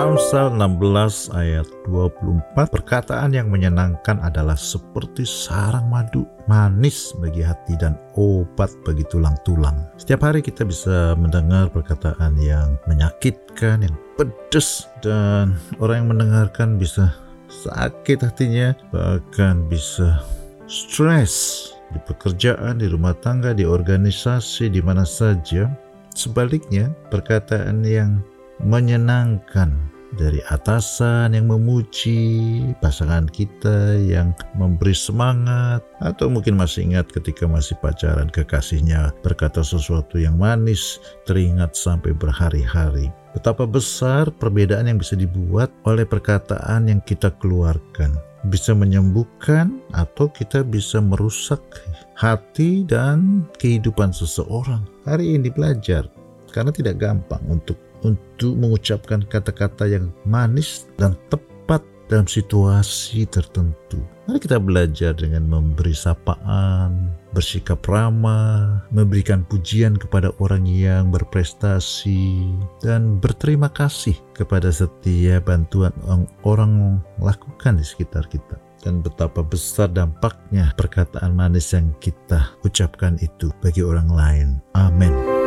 Amsal 16 ayat 24 Perkataan yang menyenangkan adalah seperti sarang madu Manis bagi hati dan obat bagi tulang-tulang. Setiap hari kita bisa mendengar perkataan yang menyakitkan, yang pedas Dan orang yang mendengarkan bisa sakit hatinya Bahkan bisa stres di pekerjaan, di rumah tangga, di organisasi, di mana saja. Sebaliknya, perkataan yang menyenangkan dari atasan yang memuji pasangan kita yang memberi semangat atau mungkin masih ingat ketika masih pacaran kekasihnya berkata sesuatu yang manis teringat sampai berhari-hari. Betapa besar perbedaan yang bisa dibuat oleh perkataan yang kita keluarkan. Bisa menyembuhkan atau kita bisa merusak hati dan kehidupan seseorang. Hari ini belajar karena tidak gampang untuk untuk mengucapkan kata-kata yang manis dan tepat dalam situasi tertentu. Mari kita belajar dengan memberi sapaan, bersikap ramah, memberikan pujian kepada orang yang berprestasi, dan berterima kasih kepada setiap bantuan yang orang lakukan di sekitar kita. Dan betapa besar dampaknya perkataan manis yang kita ucapkan itu bagi orang lain. Amin.